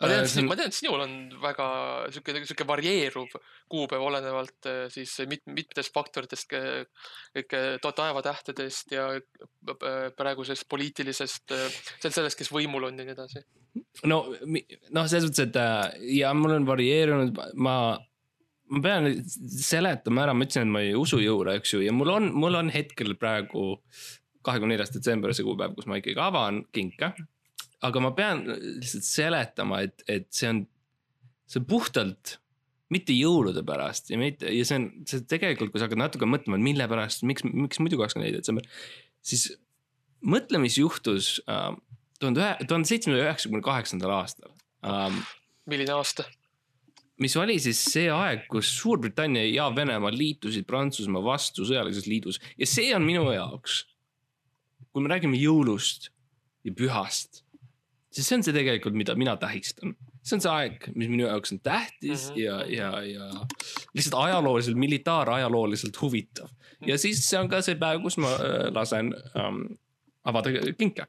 ma tean, et äh, on... ma tean, et sinul on väga sihuke, sihuke varieeruv kuupäev olenevalt äh, siis mit, mitmetest faktoritest, kõik taevatähtedest ja äh, praegusest poliitilisest, sellest, kes võimul on ja nii edasi. no, noh, selles mõttes, et ja mul on varieerunud, ma, ma pean seletama ära, ma ütlesin, et ma ei usu jõule, eks ju, ja mul on, mul on hetkel praegu kahekümne neljas detsember see kuupäev, kus ma ikkagi avan kinke aga ma pean lihtsalt seletama, et, et see on, see on puhtalt mitte jõulude pärast ja mitte ja see on, see tegelikult, kui sa hakkad natuke mõtlema, et mille pärast, miks, miks muidu kakskümmend neli detsember, siis mõtle, mis juhtus äh, tuhande ühe, tuhande seitsmesaja üheksakümne kaheksandal aastal um,. milline aasta? mis oli siis see aeg, kus Suurbritannia ja Venemaa liitusid Prantsusmaa vastu sõjalises liidus ja see on minu jaoks, kui me räägime jõulust ja pühast siis see on see tegelikult, mida mina tähistan. see on see aeg, mis minu jaoks on tähtis mm -hmm. ja, ja, ja lihtsalt ajalooliselt, militaarajalooliselt huvitav. ja siis see on ka see päev, kus ma äh, lasen ähm, avada kinke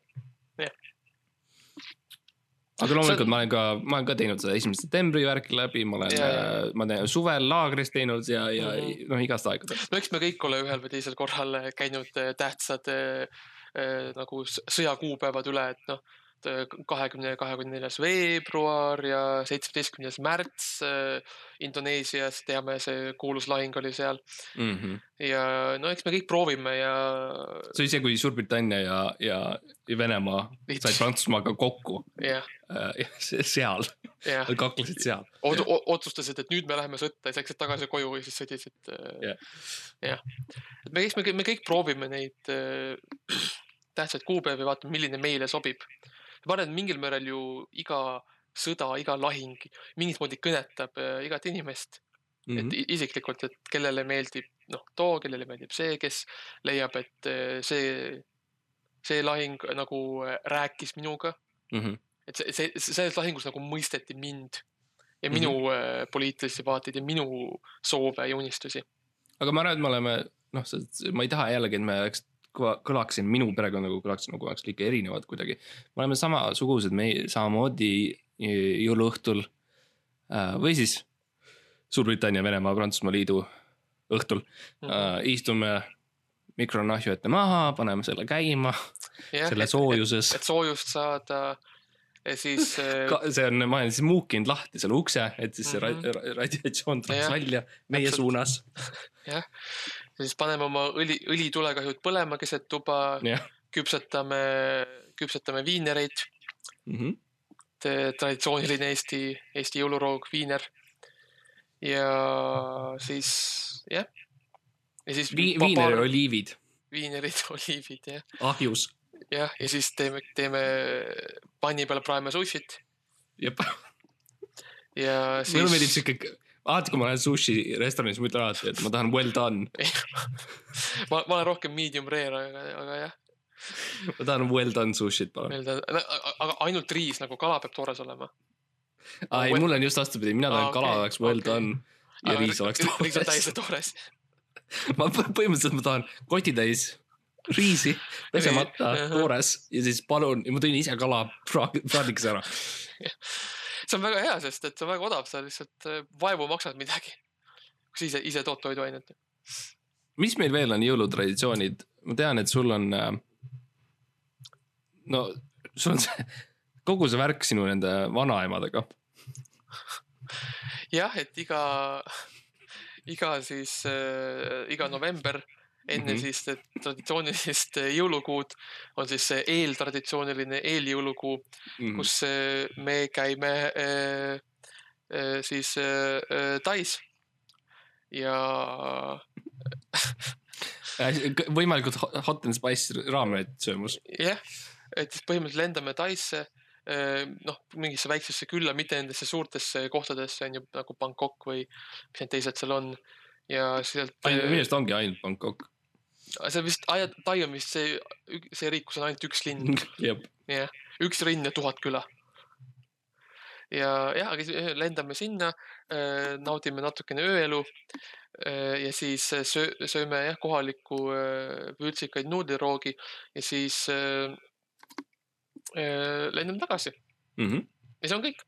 aga loomulikult on... ma olen ka, ma olen ka teinud seda esimese septembri värki läbi, ma olen äh, ma olen suvel laagris teinud ja, ja mm -hmm. noh, igast aegadest. no eks me kõik ole ühel või teisel korral käinud äh, tähtsad äh, äh, nagu sõjakuupäevad üle, et noh kahekümne, kahekümne neljas veebruar ja seitsmeteistkümnes märts äh, Indoneesias, teame, see kuulus lahing oli seal mm. -hmm. ja no eks me kõik proovime ja. see oli see, kui Suurbritannia ja, ja, Venemaa said Prantsusmaaga kokku yeah.. Äh, seal yeah., nad kaklesid seal Ot. otsustasid, et nüüd me läheme sõtta ja siis läksid tagasi koju ja siis sõdisid. Äh, jah, et me, eks me, me kõik proovime neid äh, tähtsaid kuupäevi, vaatame, milline meile sobib ma arvan, et mingil määral ju iga sõda, iga lahing mingit moodi kõnetab äh, igat inimest mm. -hmm. et mhm. isiklikult, et kellele meeldib noh, too, kellele meeldib see, kes leiab, et äh, see, see lahing nagu äh, rääkis minuga mm. -hmm. et see, see, selles lahingus nagu mõisteti mind ja minu mm -hmm. poliitilisi vaateid ja minu soove ja unistusi. aga ma arvan, et me oleme noh, ma ei taha jällegi, et me oleks kõlaksin, minu perekonnaga nagu kõlaksin nagu oleks ikka erinevad kuidagi. me oleme samasugused, me samamoodi jõuluõhtul äh, või siis Suurbritannia, Venemaa, Prantsusmaa liidu õhtul mm -hmm. istume mikronahju ette maha, paneme selle käima yeah, selle soojuses. et soojust saada ja siis Ka, see on, ma olen siis muukinud lahti selle ukse, et siis see mm -hmm. radiatsioon tuleks ja, välja meie täpselt. suunas. jah, ja siis paneme oma õli, õlitulekahjud põlema keset tuba küpsetame, küpsetame viinereid mm. -hmm. traditsiooniline Eesti, Eesti jõuluroog, viiner. ja siis jah. ja siis Vi. viiner ja oliivid. viinerid, oliivid jah. ahjus. Jah, ja siis teeme, teeme panni peal praeme sushit. jep. ja siis. mulle meeldib siis siuke, alati kui ma lähen sushi restoranis, ma ütlen alati, et ma tahan well done ma, ma olen rohkem medium rare, aga, aga jah. ma tahan well done sushit, palun. aga ainult riis nagu kala peab toores olema. aa ei well..., mul on just vastupidi, mina tahan ah, okay, kala oleks well okay. done ja aga, riis oleks toores. riis on täiesti toores ma põhimõtteliselt ma tahan kotitäis riisi, pesemata, toores ja siis palun, ma tõin ise kala praadiks ära see on väga hea, sest et see on väga odav, sa lihtsalt äh, vaevu maksad midagi. kui sa ise, ise tood toiduainet. mis meil veel on jõulutraditsioonid, ma tean, et sul on. Äh, no sul on see, kogu see värk sinu nende vanaemadega. jah, et iga, iga siis äh,, iga november enne mm -hmm. siis traditsioonilist äh, jõulukuud on siis see eeltraditsiooniline eeljõulukuu mm, -hmm. kus äh, me käime äh, siis Tais ja võimalikult hot and spice raamenit söömas. jah yeah., et siis põhimõtteliselt lendame Taisse noh, mingisse väiksesse külla, mitte nendesse suurtesse kohtadesse on ju nagu Bangkok või mis need teised seal on. ja sealt. minu meelest ongi ainult Bangkok see vist, Tai on vist see, see riik, kus on ainult üks linn. jah, üks linn ja tuhat küla. ja aga siis lendame sinna, äh, naudime natukene ööelu äh, ja siis söö, sööme jah, kohalikku äh, vürtsikaid nuudliroogi ja siis lendame tagasi mm. -hmm. ja see on kõik.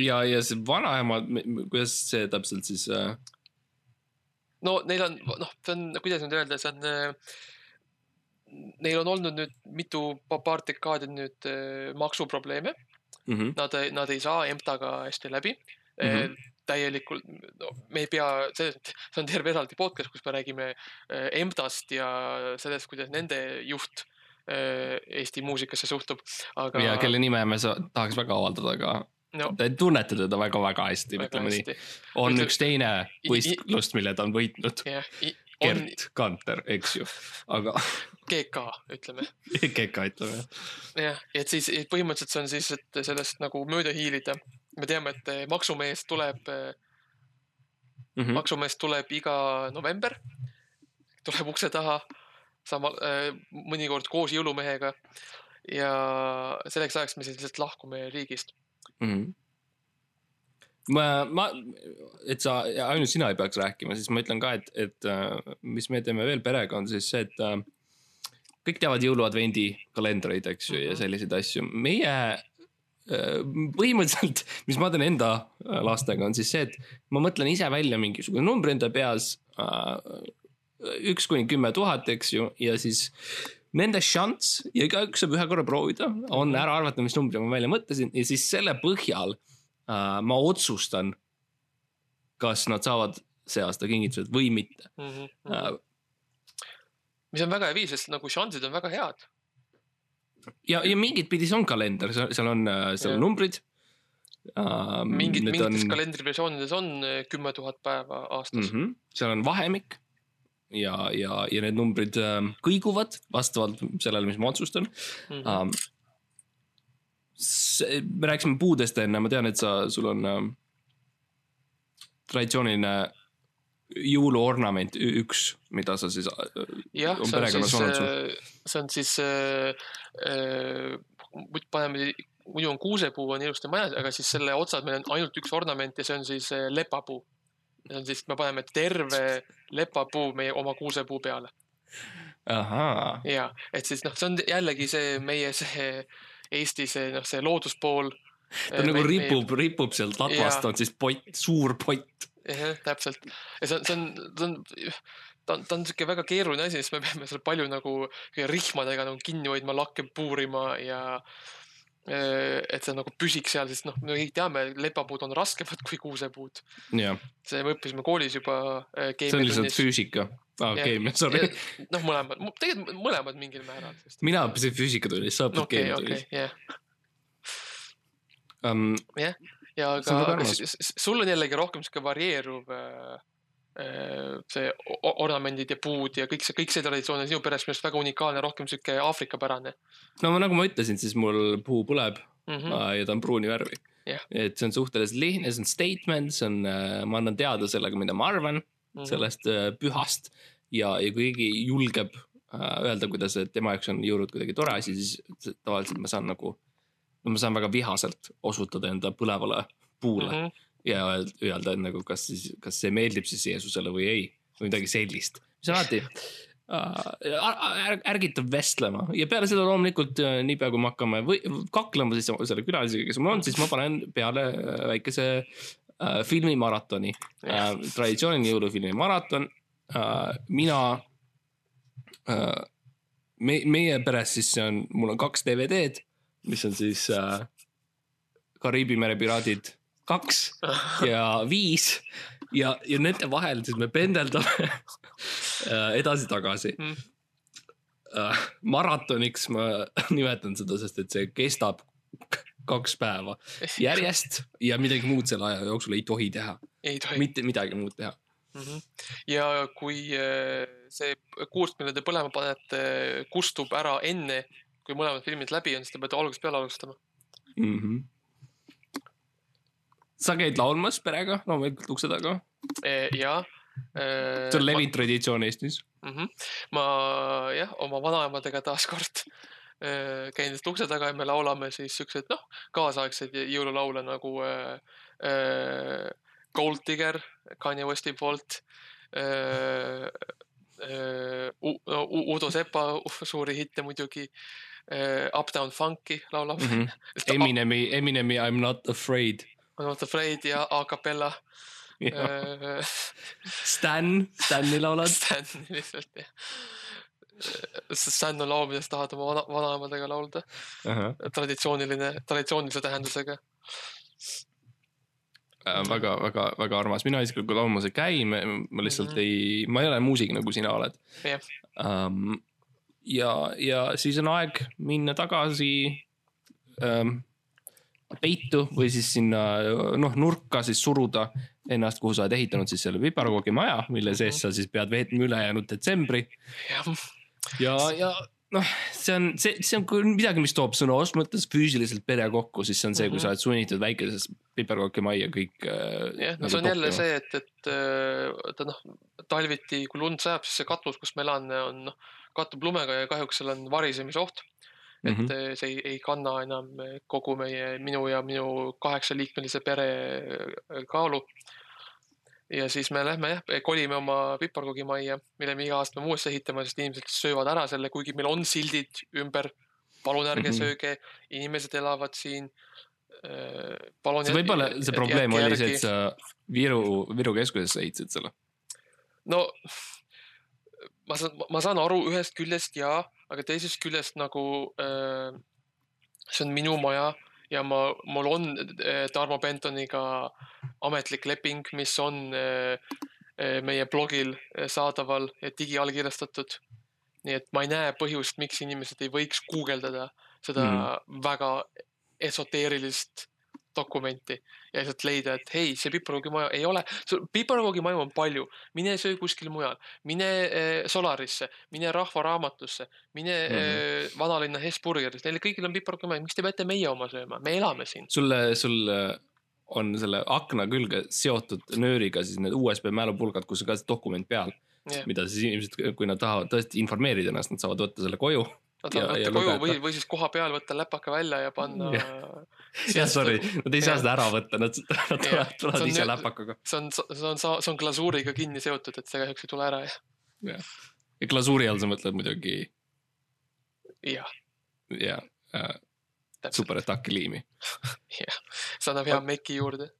ja, ja see vanaema, kuidas see täpselt siis äh no neil on, noh, see on, kuidas nüüd öelda, see on äh, neil on olnud nüüd mitu, paar dekaadi nüüd äh, maksuprobleeme mm. -hmm. Nad, nad ei saa EMTA-ga hästi läbi mm. -hmm. täielikult, no me ei pea, see, see on terve eraldi podcast, kus me räägime EMTA-st ja sellest, kuidas nende juht Eesti muusikasse suhtub, aga. ja kelle nime me tahaks väga avaldada, aga no.. Te tunnete teda väga-väga hästi, ütleme nii. on üks teine võistlust, mille ta on võitnud yeah.. Gert on... Kanter, eks ju, aga. GK ütleme GK ütleme jah. jah, et siis põhimõtteliselt see on siis, et sellest nagu mööda hiilida. me teame, et eh, maksumees tuleb mm, -hmm. maksumees tuleb iga november, tuleb ukse taha, sama äh,, mõnikord koos jõulumehega. ja selleks ajaks me siis lihtsalt lahkume riigist mm. -hmm ma, ma, et sa, ainult sina ei peaks rääkima, siis ma ütlen ka, et, et äh, mis me teeme veel perega, on siis see, et äh, kõik teavad jõuluadvendi kalendreid, eks ju mm, -hmm. ja mhm. selliseid asju. meie äh, põhimõtteliselt, mis ma teen enda lastega, on siis see, et ma mõtlen ise välja mingisugune number enda peas. üks kuni kümme tuhat, eks ju, ja siis nende šanss ja igaüks saab ühe korra proovida, on ära arvata, mis numbri ma välja mõtlesin ja siis selle põhjal äh, ma otsustan, kas nad saavad see aasta kingitused või mitte mm. -hmm. Äh, mis on väga hea viis, sest nagu šansid on väga head. ja, ja mingit pidi see on kalender, seal on, äh, seal on numbrid uh,. mingid, mingites on... kalendriversioonides on äh, kümme tuhat päeva aastas mm. -hmm. seal on vahemik ja, ja, ja need numbrid äh, kõiguvad vastavalt sellele, mis ma otsustan mm. -hmm. Um, see, me rääkisime puudest enne, ma tean, et sa, sul on äh, traditsiooniline jõuluornament üks, mida sa siis. Äh, jah, see on siis, äh, see on siis äh,, äh, paneme, muidu on kuusepuu on ilusti majas, aga siis selle otsas meil on ainult üks ornament ja see on siis lepapuu siis, me paneme terve lepapuu meie oma kuusepuu peale. ja, et siis noh, see on jällegi see meie see Eesti see noh, see looduspool. ta nagu me, ripub me..., ripub sealt latvast, on siis pott, suur pott. jah, täpselt ja see on, see on, see on ta on, ta on sihuke väga keeruline asi, sest me peame seal palju nagu rihmadega nagu kinni hoidma, lakke puurima ja Äh, et see nagu püsiks seal, sest noh, me kõik teame, lepapuud on raskemad kui kuusepuud. see me õppisime koolis juba äh,. see on lihtsalt füüsika ah,, keemia, sorry. noh, mõlemad, tegelikult mõlemad mingil määral. mina õppisin füüsikatunnis, sa õpid okay, keemiatunnis okay,. jah um,, yeah. ja aga, aga sul on jällegi rohkem sihuke varieeruv äh, Äh, see ornamendid ja puud ja kõik see, kõik see traditsioon on sinu peres minu arust väga unikaalne, rohkem sihuke Aafrika pärane. no nagu ma ütlesin, siis mul puu põleb mm. -hmm. -hmm. ja ta on pruuni värvi Jah. et see on suhteliselt lihtne, see on statement, see on, ma annan teada sellega, mida ma arvan Mhm. sellest äh, pühast ja, ja kui keegi julgeb äh, öelda, kuidas tema jaoks on jõulud kuidagi tore asi, siis tavaliselt ma saan nagu, no ma saan väga vihaselt osutada enda põlevale puule mm. -hmm. Ja öeld- öelda, nagu kas siis, kas see meeldib siis Jeesusele või ei või midagi sellist, mis alati äh, ärgitab vestlema. Ja peale seda loomulikult äh, niipea kui me hakkame või kaklema siis selle külalisega, kes mul on, siis ma panen peale äh, väikese äh, filmimaratoni äh,, traditsiooniline jõulufilmi maraton äh,. mina äh,, me, meie peres siis see on, mul on kaks DVD-d, mis on siis äh, Kariibi mere piraadid kaks ja viis ja, ja nende vahel siis me pendeldame äh, edasi-tagasi Mm. äh,. maratoniks ma nimetan seda, sest et see kestab kaks päeva järjest ja midagi muud selle aja jooksul ei tohi teha, mitte midagi muud teha. Mhm. ja kui äh, see kuust, mille te põlema panete, kustub ära enne, kui mõlemad filmid läbi on, siis te peate algusest peale alustama. Mm -hmm. Sa käid laulmas perega loomulikult ukse taga, ja. see on levinud traditsioon Eestis. mm. -hmm. ma jah, oma vanaemadega taaskord äh, käin lihtsalt ukse taga ja me laulame siis siukseid noh, kaasaegseid jõululaule nagu äh, äh, Gold Digger Kanye Westi poolt äh,. Äh, no, Udo Sepa suuri hitte muidugi äh,. Uptown Funky laulame Mm -hmm. Eminemi, Eminemi I m not afraid. Not afraid ja a capella äh,. Stan, Stani laulad. Stan lihtsalt jah. Stan on laul, millest tahad oma vana, vanaemadega laulda. traditsiooniline, traditsioonilise tähendusega. väga, väga, väga armas, mina isiklikult laulmas ei käi, ma lihtsalt Mhm. ei, ma ei ole muusik nagu sina oled Jah. um,. ja, ja siis on aeg minna tagasi um, peitu või siis sinna noh, nurka siis suruda ennast, kuhu sa oled ehitanud siis selle piparkoogimaja, mille sees sa siis pead veetma ülejäänud detsembri ja, ja noh, see on, see, see on midagi, mis toob sõna otseses mõttes füüsiliselt pere kokku, siis see on see, kui Mhm. sa oled sunnitud väikeses piparkookimajja kõik. jah, no see on jälle see, et, et äh, vaata noh, talviti, kui lund sajab, siis see katus, kus ma elan, on noh, kattub lumega ja kahjuks seal on varisemise oht. Et mm -hmm. see ei, ei kanna enam kogu meie, minu ja minu kaheksaliikmelise pere äh, kaalu. ja siis me lähme jah, kolime oma piparkoogimajja, mille me iga aasta peame uuesti ehitama, sest inimesed söövad ära selle, kuigi meil on sildid ümber. palun ärge mm -hmm. sööge, inimesed elavad siin. palun. see võib-olla see probleem oli see, et sa Viru, Viru keskusesse ehitasid selle. no ma saan, ma saan aru ühest küljest ja, aga teisest küljest nagu äh, see on minu maja ja ma, mul on äh, Tarmo Bentoniga ametlik leping, mis on äh, äh, meie blogil äh, saadaval ja digiallkirjastatud. nii et ma ei näe põhjust, miks inimesed ei võiks guugeldada seda mm väga esoteerilist dokumenti ja lihtsalt leida, et hei, see piparkoogimaja ei ole, piparkoogimaju on palju, mine söö kuskil mujal, mine äh, Solarisse, mine Rahva Raamatusse, mine mm. -hmm. äh, vanalinna Hesburgeris, neil kõigil on piparkoogimaju, miks te peate meie oma sööma, me elame siin. sulle, sul on selle akna külge seotud nööriga siis need USB mälupulgad, kus on ka see dokument peal, jah, mida siis inimesed, kui nad tahavad tõesti informeerida ennast, nad saavad võtta selle koju. Nad ja võtta koju või, või siis koha peal võtta läpaka välja ja panna. jah, sorry, nad ei saa Jah. seda ära võtta, nad, nad tulevad tulevad on ise läpakaga. see on, see on, see on glasuuriga kinni seotud, et see kahjuks ei tule ära ja, ja glasuuri all sa mõtled muidugi jah, ja äh, täpselt, superataki liimi. see annab hea meki juurde.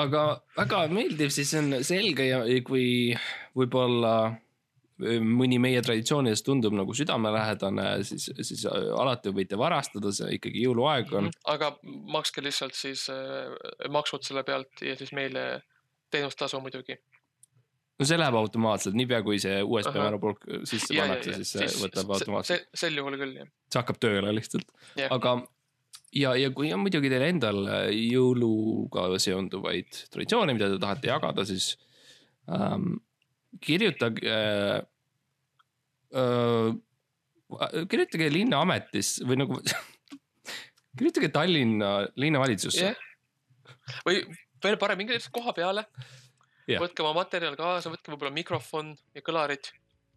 aga väga meeldiv, siis on selge ja kui võib-olla mõni meie traditsioonidest tundub nagu südamelähedane, siis, siis alati võite varastada, see ikkagi jõuluaeg on. aga makske lihtsalt siis äh, maksud selle pealt ja siis meile teenustasu muidugi. no see läheb automaatselt, niipea kui see USB mälupulk sisse pannakse, siis see võtab automaatselt, sel juhul küll jah. see hakkab tööle lihtsalt. Aga ja, ja kui on muidugi teil endal jõuluga seonduvaid traditsioone, mida te tahate jagada, siis ähm, kirjutage äh,. Äh, kirjutage linnaametis või nagu kirjutage Tallinna linnavalitsusse jah. või veel parem, minge lihtsalt koha peale Jah. võtke oma materjal kaasa, võtke võib-olla mikrofon ja kõlarid.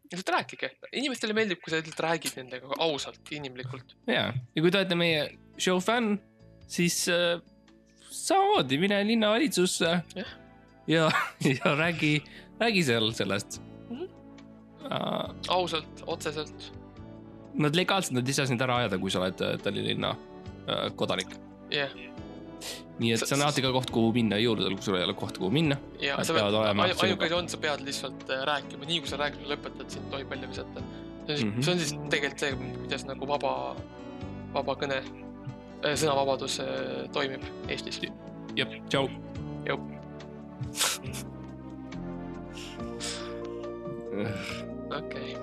lihtsalt rääkige, inimestele meeldib, kui sa lihtsalt räägid nendega ausalt, inimlikult. ja, ja kui te olete meie show fänn, siis äh, samamoodi mine linnavalitsusse Jah. ja, ja räägi, räägi seal sellest Mhm. uh,. ausalt, otseselt. Nad legaalselt, nad ei saa sind ära ajada, kui sa oled äh, Tallinna linna uh, kodanik. jah, nii et Sa- see on alati ka koht, kuhu minna jõuludel, kui sul ei ole kohta, kuhu minna. ja sa pead, ainuke asi on, sa pead lihtsalt äh, rääkima, nii kui sa rääkima lõpetad, sind tohib välja visata. see on Mhm. siis, see on siis tegelikult see, kuidas nagu vaba, vaba kõne, sõnavabadus toimib Eestis. jah, tšau. Jõu. okay.